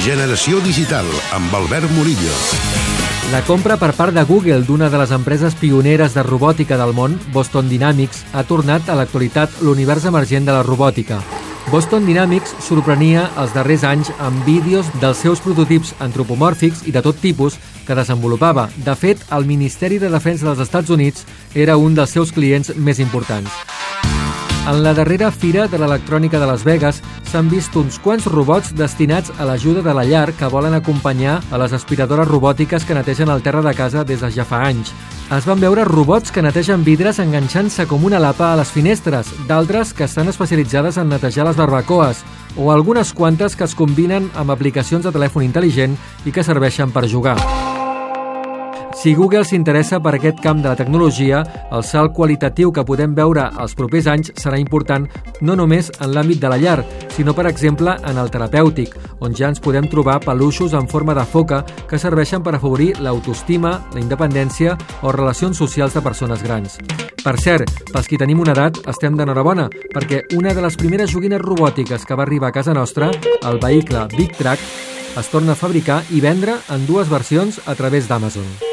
Generació Digital, amb Albert Murillo. La compra per part de Google d'una de les empreses pioneres de robòtica del món, Boston Dynamics, ha tornat a l'actualitat l'univers emergent de la robòtica. Boston Dynamics sorprenia els darrers anys amb vídeos dels seus prototips antropomòrfics i de tot tipus que desenvolupava. De fet, el Ministeri de Defensa dels Estats Units era un dels seus clients més importants. En la darrera fira de l'electrònica de Las Vegas s'han vist uns quants robots destinats a l'ajuda de la llar que volen acompanyar a les aspiradores robòtiques que netegen el terra de casa des de ja fa anys. Es van veure robots que netegen vidres enganxant-se com una lapa a les finestres, d'altres que estan especialitzades en netejar les barbacoes, o algunes quantes que es combinen amb aplicacions de telèfon intel·ligent i que serveixen per jugar. Si Google s'interessa per aquest camp de la tecnologia, el salt qualitatiu que podem veure els propers anys serà important no només en l'àmbit de la llar, sinó, per exemple, en el terapèutic, on ja ens podem trobar peluixos en forma de foca que serveixen per afavorir l'autoestima, la independència o relacions socials de persones grans. Per cert, pels qui tenim una edat, estem d'enhorabona, perquè una de les primeres joguines robòtiques que va arribar a casa nostra, el vehicle Big Track, es torna a fabricar i vendre en dues versions a través d'Amazon.